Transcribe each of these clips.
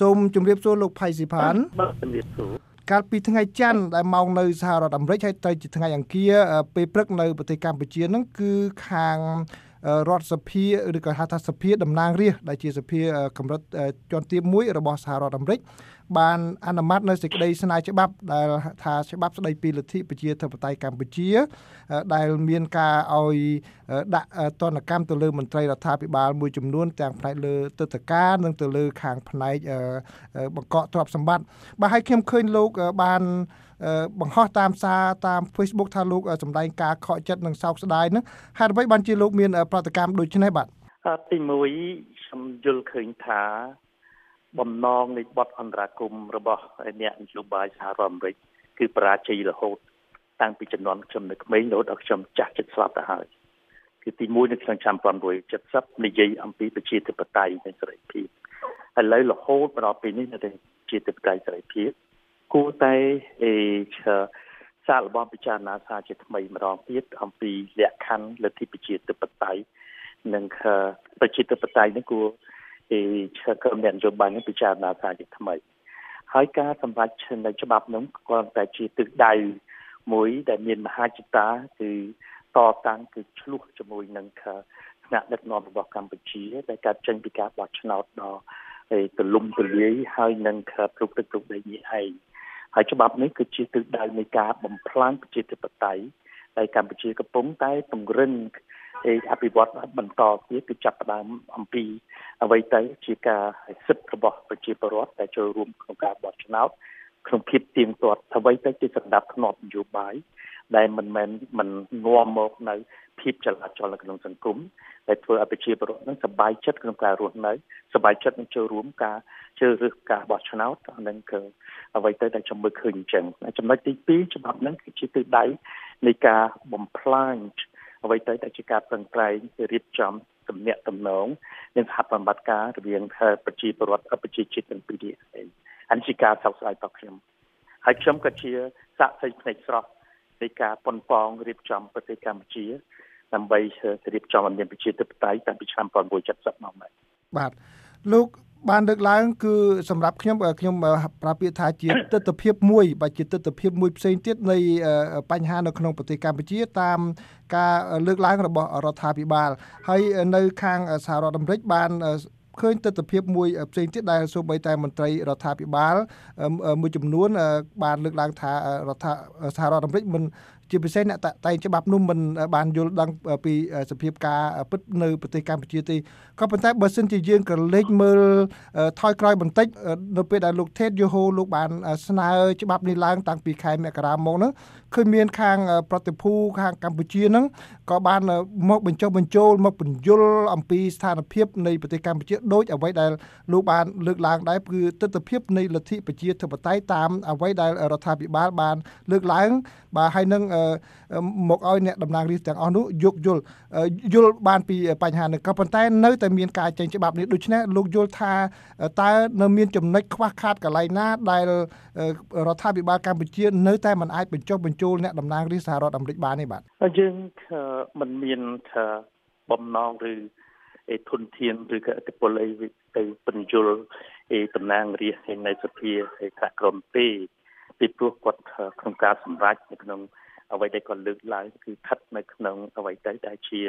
សូមជម្រាបសួរលោកផៃស៊ីផានបាទជម្រាបសួរកាលពីថ្ងៃច័ន្ទដែលមកនៅសហរដ្ឋអាមេរិកហើយទៅជាថ្ងៃអង្គារពេលព្រឹកនៅប្រទេសកម្ពុជាហ្នឹងគឺខាងរដ្ឋសភាឬក៏ហៅថាសភាតំណាងរាស្ត្រដែលជាសភាកម្រិតជាន់ទាបមួយរបស់សហរដ្ឋអាមេរិក បានអនុម័តនៅសេចក្តីស្នើច្បាប់ដែលថាច្បាប់ស្តីពីលទ្ធិប្រជាធិបតេយ្យកម្ពុជា ដែលមានការឲ្យដាក់ទណ្ឌកម្មទៅលើមន្ត្រីរដ្ឋាភិបាលមួយចំនួនទាំងផ្នែកលើទឹកតការនិងទៅលើខាងផ្នែកបង្កក់ទ្រព្យសម្បត្តិបាទហើយខ្ញុំឃើញលោកបានបង្ហោះតាមសារតាម Facebook ថាលោកសម្ដែងការខកចិត្តនិងសោកស្ដាយហ្នឹងហេតុអ្វីបានជាលោកមាន ប្រតិកម្មដូចនេះបាទទី1ខ្ញុំយល់ឃើញថា បំណងនៃបទអន្តរាគមរបស់អ្នកនយោបាយសហរដ្ឋអាមេរិកគឺបរាជ័យរហូត តាំងពីចំនួនខ្ញុំនៅក្មេងរហូតដល់ខ្ញុំចាស់ជិតស្លាប់ទៅហើយគឺទី1នៅក្នុងឆ្នាំ1970និយាយអំពីប្រជាធិបតេយ្យនិងសេរីភាពឥឡូវរហូតមកដល់ពេលនេះនៅតែជាធិបតេយ្យសេរីភាពគួរតែអេសាកល្បងពិចារណាថាជាថ្មីម្ដងទៀតអំពីលក្ខខណ្ឌលទ្ធិប្រជាធិបតេយ្យនិងប្រជាធិបតេយ្យនេះគួរ ពីក្រុមអ្នកនយោបាយនឹងពិចារណាថាជាថ្មី ហើយការសម្រេចនៅច្បាប់នោះគ្រាន់តែជាទិសដៅមួយដែលមានមហាចិត្តាគឺតតាំងគឺឆ្លោះជាមួយនឹងថ្នាក់ដឹកនាំរបស់កម្ពុជាដែលកើតចេញពីការបោះឆ្នោតដ៏ទលំទលាយហើយនឹងគ្រប់ទឹកគ្រប់ដីនេះឯងហើយច្បាប់នេះគឺជាទិសដៅនៃការបំផ្លាញប្រជាធិបតេយ្យហើយកម្ពុជាកំពុងតែពង្រឹង ឯអភិវឌ្ឍបន្តទៀតគឺចាប់ផ្ដើមអំពីអ្វីទៅជាការសិទ្ធិរបស់ប្រជាពលរដ្ឋដែលចូលរួមក្នុងការបោះឆ្នោតក្នុងភាពទៀងទាត់អ្វីទៅជាសម្ដាប់ធ្នាប់នយោបាយដែលមិនមែនមិននាំមកនៅភាពចលាចលនៅក្នុងសង្គមដែលធ្វើឲ្យប្រជាពលរដ្ឋនឹងសប្បាយចិត្តក្នុងការរស់នៅសប្បាយចិត្តនឹងចូលរួមការជ្រើសរើសការបោះឆ្នោតនិងគឺអ្វីទៅដែលខ្ញុំមើលឃើញអញ្ចឹងចំណុចទី2ច្បាប់ហ្នឹងគឺជាទិសដៅនៃការបំផ្លាញ អ្វីទៅតែជាការប្រឹងប្រែងរៀបចំទំនាក់ទំនងនិងសហប្រតិបត្តិការរវាងប្រជាពលរដ្ឋប្រជាជាតិទាំងពីរនេះឯងអានេះជាការសោកស្ដាយរបស់ខ្ញុំហើយខ្ញុំក៏ជាសាក្សីផ្នែកស្រស់នៃការប៉ុនប៉ងរៀបចំប្រទេសកម្ពុជាដើម្បីរៀបចំឲ្យមានប្រជាធិបតេយ្យតាំងពីឆ្នាំ1970មកហើយបាទលោក បានលើកឡើងគឺសម្រាប់ខ្ញុំខ្ញុំប្រាពាក្យថាជាទស្សនវិជ្ជាមួយ បើជាទស្សនវិជ្ជាមួយផ្សេងទៀតនៃបញ្ហានៅក្នុងប្រទេសកម្ពុជាតាមការលើកឡើងរបស់រដ្ឋាភិបាលហើយនៅខាងសហរដ្ឋអាមេរិកបានឃើញទស្សនវិជ្ជាមួយផ្សេងទៀតដែលសូម្បីតែមន្ត្រីរដ្ឋាភិបាលមួយចំនួនបានលើកឡើងថារដ្ឋសហរដ្ឋអាមេរិកមិន ជាពិសេសអ្នកតែងច្បាប់នោះមិនបានយល់ដឹងពីសភាពការពិតនៅប្រទេសកម្ពុជាទេក៏ប៉ុន្តែបើសិនជាយើងក៏លេចមើលថយក្រោយបន្តិចនៅពេលដែលលោកថេតយូហូលោកបានស្នើច្បាប់នេះឡើងតាំងពីខែមករាមកហ្នឹងឃើញមានខាងប្រតិភូខាងកម្ពុជាហ្នឹងក៏បានមកបញ្ចុះបញ្ចូលមកបញ្យលអំពីស្ថានភាពនៃប្រទេសកម្ពុជាដូចអ្វីដែលលោកបានលើកឡើងដែរគឺទស្សនវិជ្ជានៃលទ្ធិប្រជាធិបតេយ្យតាមអ្វីដែលរដ្ឋាភិបាលបានលើកឡើងបាទហើយនឹងមកឲ្យអ្នកតំណាងរាស្ត្រទាំងអស់នោះយោគយល់យល់បានពីបញ្ហានេះក៏ប៉ុន្តែនៅតែមានការចេញច្បាប់នេះដូច្នេះលោកយល់ថាតើនៅមានចំណុចខ្វះខាតកន្លែងណាដែលរដ្ឋាភិបាលកម្ពុជានៅតែមិនអាចបញ្ចុះបញ្ចូលអ្នកតំណាងរាស្ត្រសហរដ្ឋអាមេរិកបានទេបាទយើងមិនមានថាបំណងឬឯធនធានឬក៏ឥទ្ធិពលអីទៅបញ្យលឯតំណាងរាស្ត្រនៅសភាឯថ្នាក់ក្រមទេពីព្រោះគាត់ក្នុងការសម្រេចនៅក្នុង អ្វីដែលគាត់លើកឡើងគឺស្ថិតនៅក្នុងអ្វីទៅដែលជា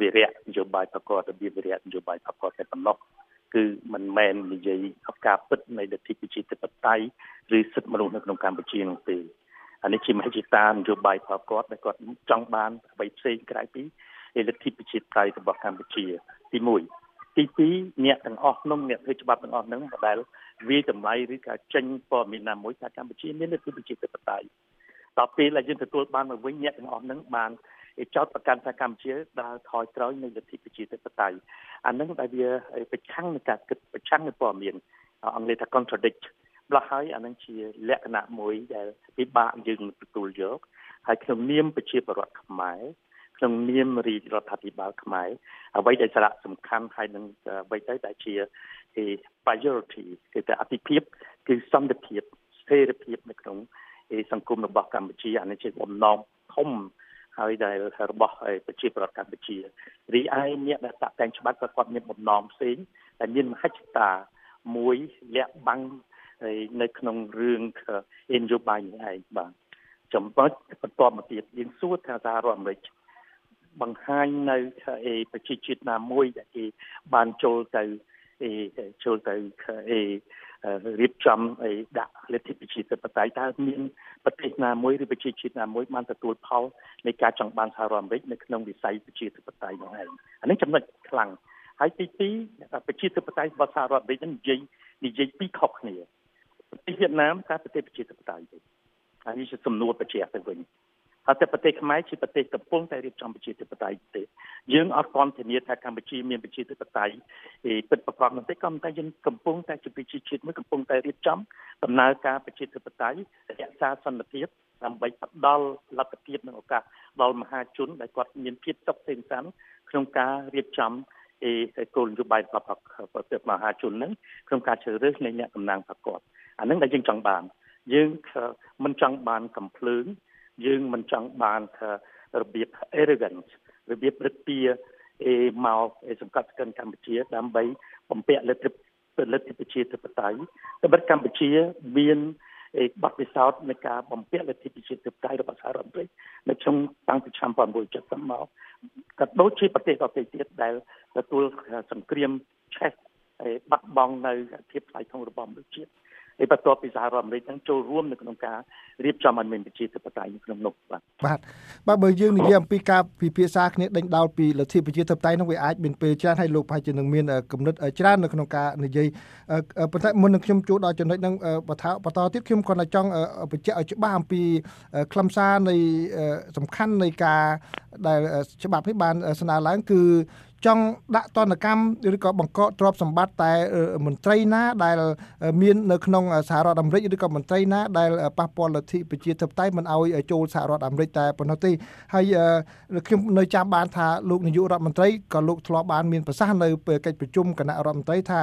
វិរៈនយោបាយប្រកបរបៀបវិរៈនយោបាយប្រកបតែប៉ុណ្ណោះគឺមិនមែននិយាយអំការពិតនៃលទ្ធិប្រជាធិបតេយ្យឬសិទ្ធិមនុស្សនៅក្នុងកម្ពុជានោះទេអានេះជាមហិច្ឆតានយោបាយរបស់គាត់ដែលគាត់ចង់បានអ្វីផ្សេងក្រៅពីលទ្ធិប្រជាធិបតេយ្យរបស់កម្ពុជាទី1ទី2អ្នកទាំងអស់ក្នុងអ្នកធ្វើច្បាប់ទាំងអស់ហ្នឹងដែលវាតម្លៃឬក៏ចេញព័ត៌មានណាមួយថាកម្ពុជាមានលទ្ធិប្រជាធិបតេយ្យ ដល់ពេលដែលយើងទទួលបានមកវិញអ្នកទាំងអស់ហ្នឹងបានចោតប្រកាន់ថាកម្ពុជាដើរថយក្រោយនៃលទ្ធិប្រជាធិបតេយ្យអានឹងដែលវាប្រឆាំងនឹងការគិតប្រឆាំងនឹងព័ត៌មានអង់គ្លេសថា contradict ម្ល៉េះហើយអានឹងជាលក្ខណៈមួយដែលពិបាកយើងទទួលយកហើយក្នុងនាមប្រជាពលរដ្ឋខ្មែរក្នុងនាមរាជរដ្ឋាភិបាលខ្មែរអ្វីដែលសារៈសំខាន់ហើយនឹងអ្វីទៅដែលជា priority គឺតែអតិភិបគឺសន្តិភាពស្ថិរភាពនៅក្នុង សង្គមរបស់កម្ពុជាអានេះជាបំណងធំហើយដែលរបស់ប្រជាប្រដ្ឋកម្ពុជារីឯអ្នកដែលតាក់តែងច្បាប់ក៏គាត់មានបំណងផ្សេងតែមានមហិច្ឆតាមួយលាក់បាំងនៅក្នុងរឿងអេនយូបាយនេះឯងបាទចំណុចបន្ទាប់មកទៀតយើងសួរថាសហរដ្ឋអាមេរិកបង្ហាញនៅអេប្រជាជាតិណាមួយដែលគេបានចូលទៅអេចូលទៅអេ រៀបចំអីដាក់លទ្ធិប្រជាធិបតេយ្យតើមានប្រទេសណាមួយឬប្រជាជាតិណាមួយបានទទួលផលនៃការចង់បានសហរដ្ឋអាមេរិកនៅក្នុងវិស័យប្រជាធិបតេយ្យនោះឯងអានេះចំណុចខ្លាំងហើយទី2ប្រជាធិបតេយ្យរបស់សហរដ្ឋអាមេរិកនឹងនិយាយនិយាយពីរខុសគ្នាប្រទេសវៀតណាមតែប្រទេសប្រជាធិបតេយ្យទេហើយនេះជាសំណួរបញ្ជាក់ទៅវិញហើយតែប្រទេសខ្មែរជាប្រទេសកំពុងតែរៀបចំប្រជាធិបតេយ្យទេ យើងអត់ទាន់ធានាថាកម្ពុជាមានប្រជាធិបតេយ្យពិតប្រាកដនោះទេក៏តែយើងកំពុងតែជាប្រជាជាតិមួយកំពុងតែរៀបចំដំណើរការប្រជាធិបតេយ្យរក្សាសន្តិភាពដើម្បីផ្ដល់លទ្ធភាពនិងឱកាសដល់មហាជនដែលគាត់មានភាពសុខសេនសាន្តក្នុងការរៀបចំអេគោលនយោបាយរបស់ប្រទេសមហាជនហ្នឹងក្នុងការជ្រើសរើសនៃអ្នកតំណាងប្រកបអាហ្នឹងដែលយើងចង់បាន យើងមិនចង់បានកំភ្លើងយើងមិនចង់បានថារបៀប arrogance របៀបរឹកពីអេមកសង្កត់ស្កិនកម្ពុជាដើម្បីបំពាក់លទ្ធិលទ្ធិប្រជាធិបតេយ្យតែបើកម្ពុជាមានបទពិសោធន៍នៃការបំពាក់លទ្ធិប្រជាធិបតេយ្យរបស់សហរដ្ឋអាមេរិកនៅក្នុងតាំងពីឆ្នាំ1970មកក៏ដូចជាប្រទេសដទៃទៀតដែលទទួលសង្គ្រាមឆេះបាត់បង់នៅភាពថ្លៃថ្នូររបស់មនុស្សជាតិ ហើយបន្ទាប់ពីសហរដ្ឋអាមេរិកនឹងចូលរួមនៅក្នុងការរៀបចំឲ្យមានប្រជាធិបតេយ្យក្នុងនោះបាទបាទបាទបើយើងនិយាយអំពីការពិភាក្សាគ្នាដេញដោលពីលទ្ធិប្រជាធិបតេយ្យនោះវាអាចមានពេលច្រើនហើយលោកប្រហែលជានឹងមានគំនិតច្រើននៅក្នុងការនិយាយប៉ុន្តែមុននឹងខ្ញុំចូលដល់ចំណុចហ្នឹងបន្តបន្តទៀតខ្ញុំគាត់តែចង់បញ្ជាក់ឲ្យច្បាស់អំពីខ្លឹមសារនៃសំខាន់នៃការដែលច្បាប់នេះបានស្នើឡើងគឺ ចង់ដាក់ទណ្ឌកម្មឬក៏បង្កកទ្រព្យសម្បត្តិតែមន្ត្រីណាដែលមាននៅក្នុងសហរដ្ឋអាមេរិកឬក៏មន្ត្រីណាដែលប៉ះពាល់លទ្ធិប្រជាធិបតេយ្យមិនឲ្យចូលសហរដ្ឋអាមេរិកតែប៉ុណ្ណោះទេហើយខ្ញុំនៅចាំបានថាលោកនាយករដ្ឋមន្ត្រីក៏លោកធ្លាប់បានមានប្រសាសន៍នៅកិច្ចប្រជុំគណៈរដ្ឋមន្ត្រីថា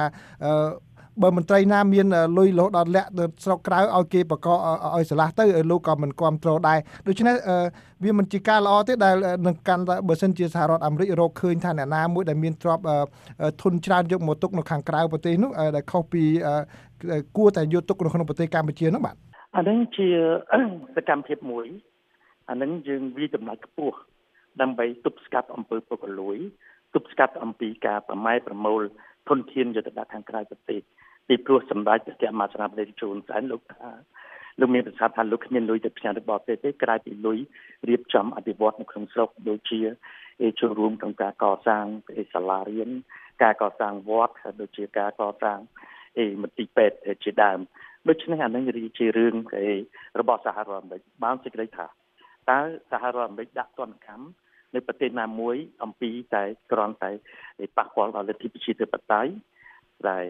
បើមន្ត្រីណាមានលុយលោដល់លាក់ទៅស្រុកក្រៅឲ្យគេបកឲ្យឆ្លាស់ទៅលោកក៏មិនគ្រប់គ្រងដែរដូច្នេះវាមិនជាការល្អទេដែលនឹងកាន់តែបើសិនជាសហរដ្ឋអាមេរិករកឃើញថាអ្នកណាមួយដែលមានទ្រព្យធនច្រើនយកមកទុកនៅខាងក្រៅប្រទេសនោះដែលខុសពីគួរតែយកទុកនៅក្នុងប្រទេសកម្ពុជានោះបាទអានឹងជាសកម្មភាពមួយអានឹងយើងវាចំណាយខ្ពស់ដើម្បីទប់ស្កាត់អំពើពុករលួយទប់ស្កាត់អំពីការប្រម៉ែប្រមូល ធនធានយុទ្ធសាស្ត្រខាងក្រៅប្រទេសពីព្រោះសម្ដេចព្រះមហាក្សត្រព្រះជូនសែនលោកថាលោកមានប្រសាសន៍ថាលោកគ្មានលុយទៅផ្ញើទៅបរទេសទេក្រៅពីលុយរៀបចំអភិវឌ្ឍនៅក្នុងស្រុកដូចជាចូលរួមក្នុងការកសាងសាលារៀនការកសាងវត្តដូចជាការកសាងអីមន្ទីរពេទ្យជាដើមដូច្នេះអានឹងជារឿងរបស់សហរដ្ឋអាមេរិកបានសេចក្តីថាតើសហរដ្ឋអាមេរិកដាក់ទណ្ឌកម្ម នៅប្រទេសណាមួយអំពីតែគ្រាន់តែប៉ះពាល់ដល់លទ្ធិប្រជាធិបតេយ្យដែល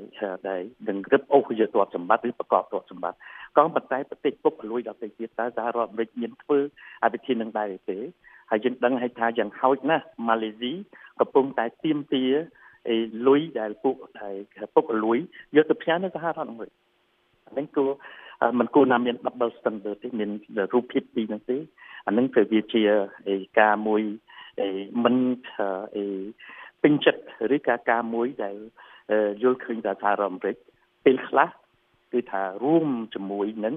ដែលនឹងរឹបអូសយកទ្រព្យសម្បត្តិឬប្រកបទ្រព្យសម្បត្តិក៏ប៉ុន្តែប្រទេសពុកលួយដល់ទៅទៀតតើសហរដ្ឋអាមេរិកមានធ្វើអវិធាននឹងដែរទេហើយយើងដឹងហើយថាយ៉ាងហោចណាស់ម៉ាឡេស៊ីកំពុងតែទៀមទាអីលុយដែលពួកដែលពុកលួយយកទៅផ្ញើនៅសហរដ្ឋអាមេរិកអានេះគួរมันគួរណាមាន double standard ទេមានរូបភាពពីរហ្នឹងទេអានឹងគឺវាជាការមួយ មិនពេញចិត្តឬការការមួយដែលយល់ឃើញថាសហរដ្ឋអាមេរិកពេលខ្លះគឺថារួមជាមួយនឹង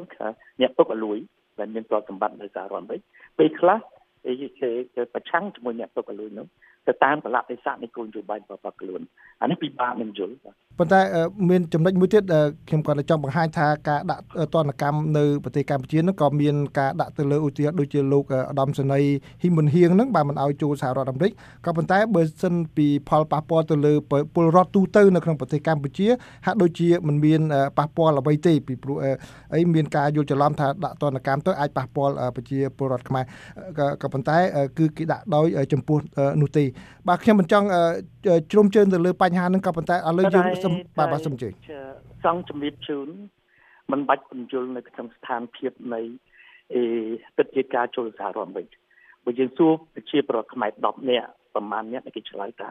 អ្នកពុកអលួយដែលមានទ្រព្យសម្បត្តិនៅសហរដ្ឋអាមេរិកពេលខ្លះគេប្រឆាំងជាមួយអ្នកពុកអលួយនោះ ទៅតាមកលៈទេសៈនៃគោលនយោបាយរបស់ខ្លួនអានេះពិបាកនឹងយល់បាទប៉ុន្តែមានចំណុចមួយទៀតខ្ញុំគាត់ចង់បង្ហាញថាការដាក់ទណ្ឌកម្មនៅប្រទេសកម្ពុជានោះក៏មានការដាក់ទៅលើឧទាហរណ៍ដូចជាលោកឧត្តមសេនីយ៍ហ៊ីមុនហៀងហ្នឹងបាទមិនឲ្យចូលសហរដ្ឋអាមេរិកក៏ប៉ុន្តែបើសិនពីផលប៉ះពាល់ទៅលើពលរដ្ឋទូទៅនៅក្នុងប្រទេសកម្ពុជាហាក់ដូចជាមិនមានប៉ះពាល់អ្វីទេពីព្រោះអីមានការយល់ច្រឡំថាដាក់ទណ្ឌកម្មទៅអាចប៉ះពាល់ប្រជាពលរដ្ឋខ្មែរក៏ប៉ុន្តែគឺគេដាក់ដោយចំពោះនោះទេបាទខ្ញុំមិនចង់ជ្រុំជើងទៅលើបញ្ហាហ្នឹងក៏ប៉ុន្តែឥឡូវយើងសូមបាទបាទសូមជឿចង់ជំរាបជូនមិនបាច់បញ្យលនៅក្នុងស្ថានភាពនៃអេទិដ្ឋាការចូលសហរដ្ឋអាមេរិកបើយើងសួរប្រជាប្រដ្ឋខ្មែរ10នាក់ប្រមាណអ្នកគេឆ្លើយថា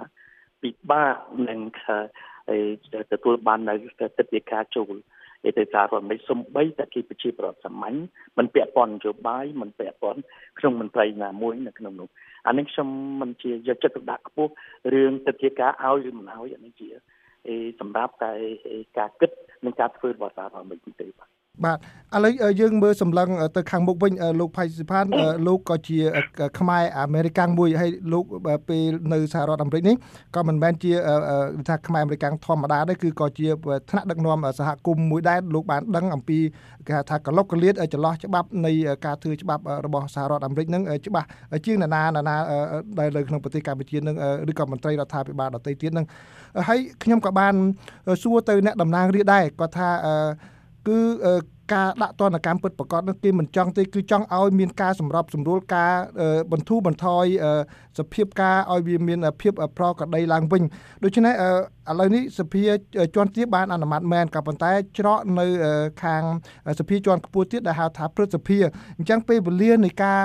ពិបាកនឹងទទួលបាននៅទិដ្ឋាការចូល ឯទៅសាររដ្ឋមិនសំបីតែគេប្រជាប្រដ្ឋសាមញ្ញមិនពាក់ព័ន្ធនយោបាយមិនពាក់ព័ន្ធក្នុងមន្ត្រីណាមួយនៅក្នុងនោះអានេះខ្ញុំមិនជាយកចិត្តទុកដាក់ខ្ពស់រឿងទិដ្ឋាការឲ្យឬមិនឲ្យអានេះជាសម្រាប់តែការគិតនិងការធ្វើរបស់សហរដ្ឋអាមេរិកទេបាទ បាទឥឡូវយើងមើលសម្លឹងទៅខាងមុខវិញលោកផៃសិផានលោកក៏ជាខ្មែរអាមេរិកាំងមួយហើយលោកពេលនៅសហរដ្ឋអាមេរិកនេះក៏មិនមែនជាថាខ្មែរអាមេរិកាំងធម្មតាទេគឺក៏ជាថ្នាក់ដឹកនាំសហគមន៍មួយដែរលោកបានដឹងអំពីគេហៅថាកលុកកលៀតចន្លោះច្បាប់នៃការធ្វើច្បាប់របស់សហរដ្ឋអាមេរិកនឹងច្បាស់ជាងណានាណាដែលនៅក្នុងប្រទេសកម្ពុជានឹងឬក៏មន្ត្រីរដ្ឋាភិបាលដទៃទៀតនឹងហើយខ្ញុំក៏បានសួរទៅអ្នកតំណាងរាស្ត្រដែរគាត់ថា គឺ ការដាក់ទណ្ឌកម្មពិតប្រកបនោះគេមិនចង់ទេគឺចង់ឲ្យមានការសម្របសម្រួលការបន្ធូរបន្ថយសភាពការឲ្យវាមានភាពប្រក្រតីឡើងវិញដូច្នេះឥឡូវនេះសភាជាន់ទាបបានអនុម័តមែនក៏ប៉ុន្តែច្រកនៅខាងសភាជាន់ខ្ពស់ទៀតដែលហៅថាព្រឹទ្ធសភាអញ្ចឹងពេលវេលានៃការ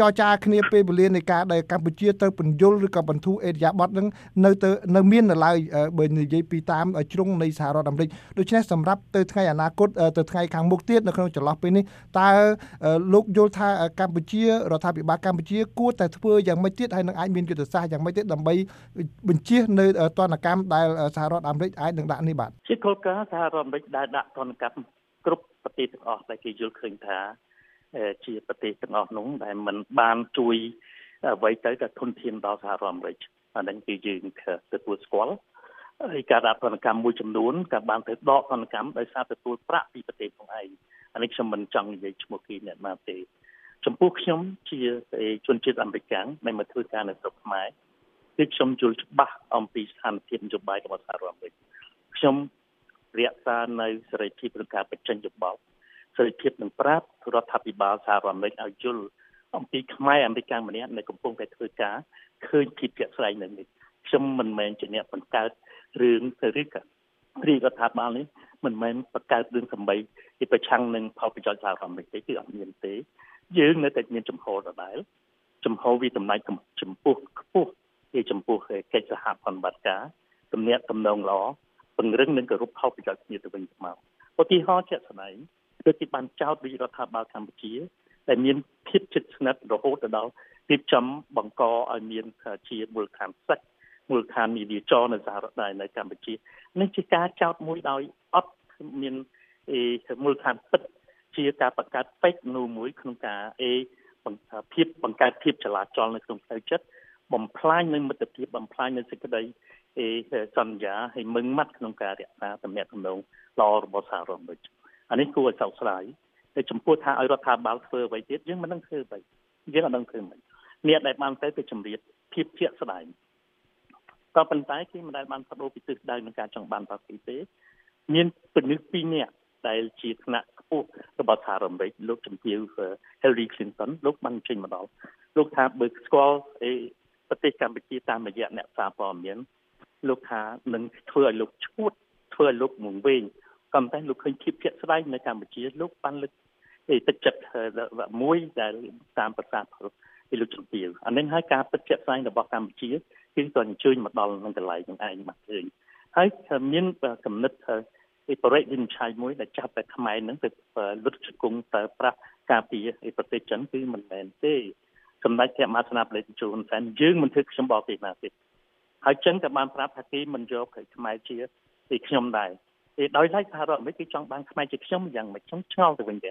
ចរចាគ្នាពេលវេលានៃការដែលកម្ពុជាទៅបញ្យលឬក៏បន្ធូរអេរិយាប័តនឹងនៅទៅនៅមាននៅឡើយបើនិយាយពីតាមជ្រុងនៃសហរដ្ឋអាមេរិកដូច្នេះសម្រាប់ទៅថ្ងៃអនាគតទៅថ្ងៃខាងមុខទៀតនៅក្នុងចន្លោះពេលនេះតើលោកយល់ថាកម្ពុជារដ្ឋាភិបាលកម្ពុជាគួរតែធ្វើយ៉ាងម៉េចទៀតហើយនឹងអាចមានយុទ្ធសាស្ត្រយ៉ាងម៉េចទៀតដើម្បីបញ្ជៀសនៅទណ្ឌកម្មដែលសហរដ្ឋអាមេរិកអាចនឹងដាក់នេះបាទជាគោលការណ៍សហរដ្ឋអាមេរិកដែលដាក់ទណ្ឌកម្មគ្រប់ប្រទេសទាំងអស់ដែលគេយល់ឃើញថាជាប្រទេសទាំងអស់នោះដែលมันបានជួយអ្វីទៅតែធនធានដល់សហរដ្ឋអាមេរិកអានេះគឺយើងទទួលស្គាល់ ហើយការដាក់ទណ្ឌកម្មមួយចំនួនក៏បានទៅដកទណ្ឌកម្មដោយសារទទួលប្រាក់ពីប្រទេសផងឯងអានេះខ្ញុំមិនចង់និយាយឈ្មោះគេអ្នកណាទេចំពោះខ្ញុំជាជនជាតិអាមេរិកដែលមកធ្វើការនៅស្រុកខ្មែរគឺខ្ញុំយល់ច្បាស់អំពីស្ថានភាពនយោបាយរបស់សហរដ្ឋអាមេរិកខ្ញុំរក្សានៅសេរីភាពក្នុងការបញ្ចេញយោបល់សេរីភាពនឹងប្រាប់រដ្ឋាភិបាលសហរដ្ឋអាមេរិកឲ្យយល់អំពីខ្មែរអាមេរិកម្នាក់នៅកំពុងតែធ្វើការឃើញភាពជាក់ស្ដែងនៅនេះខ្ញុំមិនមែនជាអ្នកបង្កើត រឿងទៅឬក៏រាជរដ្ឋាភិបាលនេះមិនមែនបង្កើតរឿងសម្បីពីប្រឆាំងនឹងផលប្រយោជន៍សហរដ្ឋអាមេរិកទេគឺអត់មានទេ យើងនៅតែមានចំហដដែលចំហវិតម្លៃចំពោះខ្ពស់ជាចំពោះកិច្ចសហប្រតិបត្តិការទំនាក់ទំនងល្អពង្រឹងនិងគោរពផលប្រយោជន៍គ្នាទៅវិញទៅមកឧទាហរណ៍ជាក់ស្ដែងគឺទីបានចោទវិរដ្ឋាភិបាលកម្ពុជាដែលមានភាពជិតស្និទ្ធរហូតទៅដល់រៀបចំបង្កឲ្យមានជាមូលដ្ឋានសិទ្ធិ មូលដ្ឋាននីតិចរនៅសហរដ្ឋដែរនៅកម្ពុជានេះជាការចោទមួយដោយអត់មានមូលដ្ឋានពិតជាការបង្កើត fake news មួយក្នុងការអេភាពបង្កើតភាពចលាចលនៅក្នុងផ្លូវចិត្តបំផ្លាញនៅមិត្តភាពបំផ្លាញនៅសេចក្តីអេសន្យាហើយមឹងម៉ាត់ក្នុងការរក្សាទំនាក់ទំនងល្អរបស់សហរដ្ឋអាមេរិកអានេះគួរឲ្យសោកស្ដាយតែចំពោះថាឲ្យរដ្ឋាភិបាលធ្វើអ្វីទៀតយើងមិនដឹងធ្វើអ្វីយើងអត់ដឹងធ្វើមិនអ្នកដែលបានទៅទៅជំរាបភាពជាក់ស្ដែង ក៏ប៉ុន្តែគេមិនដែលបានបដូរពីទិសដៅនឹងការចង់បានបាទីទេ មានពលិពីរនាក់ដែលជាថ្នាក់ខ្ពស់របស់សហរដ្ឋអាមេរិកលោកជំទាវ Hillary Clinton លោកបានចេញមកដល់លោកថាបើស្គាល់អីប្រទេសកម្ពុជាតាមរយៈអ្នកសារព័ត៌មានលោកថានឹងធ្វើឲ្យលោកឈួតធ្វើឲ្យលោកងងវែងក៏តែលោកឃើញភាពជាក់ស្ដែងនៅកម្ពុជាលោកបានលើកទឹកចិត្តមួយដែលតាមប្រសាទពីលោកជំទាវអានេះហើយការពិតជាក់ស្ដែងរបស់កម្ពុជា គឺក៏អញ្ជើញមកដល់នឹងកន្លែងនឹងឯងមកឃើញហើយមានកំណត់ពីបរិយាវិនិច្ឆ័យមួយដែលចាប់តែខ្មែរនឹងទៅលុតជង្គង់ទៅប្រាស់ការពារប្រទេសចិនគឺមិនមែនទេសម្ដេចព្រះមហាស្នាបតីជូនសែនយើងមិនធ្វើខ្ញុំបោកទេណាទេហើយចិនក៏បានប្រាប់ថាគេមិនយកខ្មែរជាពីខ្ញុំដែរ ទេដោយឡែកសហរដ្ឋអាមេរិកគេចង់បានខ្មែរជាខ្ញុំយ៉ាងម៉េចខ្ញុំឆ្ងល់ទៅវិញទេ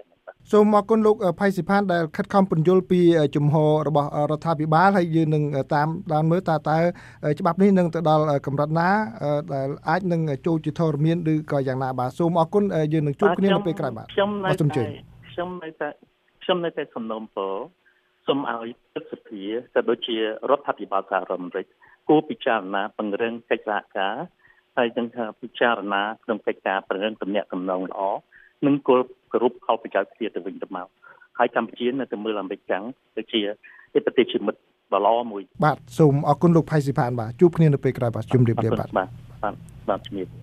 សូមអរគុណលោកផៃសិផានដែលខិតខំពន្យល់ពីជំហររបស់រដ្ឋាភិបាលហើយយើងនឹងតាមដានមើលតើតើច្បាប់នេះនឹងទៅដល់កម្រិតណាដែលអាចនឹងចូលជាធរមានឬក៏យ៉ាងណាបាទសូមអរគុណយើងនឹងជួបគ្នានៅពេលក្រោយបាទខ្ញុំនៅតែខ្ញុំនៅតែខ្ញុំនៅតែសំណូមពរសូមឲ្យទឹកសភាក៏ដូចជារដ្ឋាភិបាលសហរដ្ឋអាមេរិកគួរពិចារណាពង្រឹងកិច្ចសហការ ហើយនឹងពិចារណាក្នុងកិច្ចការប្រឹងទំនាក់ទំនងល្អនិងគោលគោរពផលប្រយោជន៍គ្នាទៅវិញទៅមកហើយកម្ពុជានៅតែមើលអាមេរិកចឹងទៅជាប្រទេសជាមិត្តដ៏ល្អមួយ បាទសូមអរគុណលោកផៃស៊ីផានបាទជួបគ្នានៅពេលក្រោយបាទជម្រាបលាបាទបាទបាទជំរាប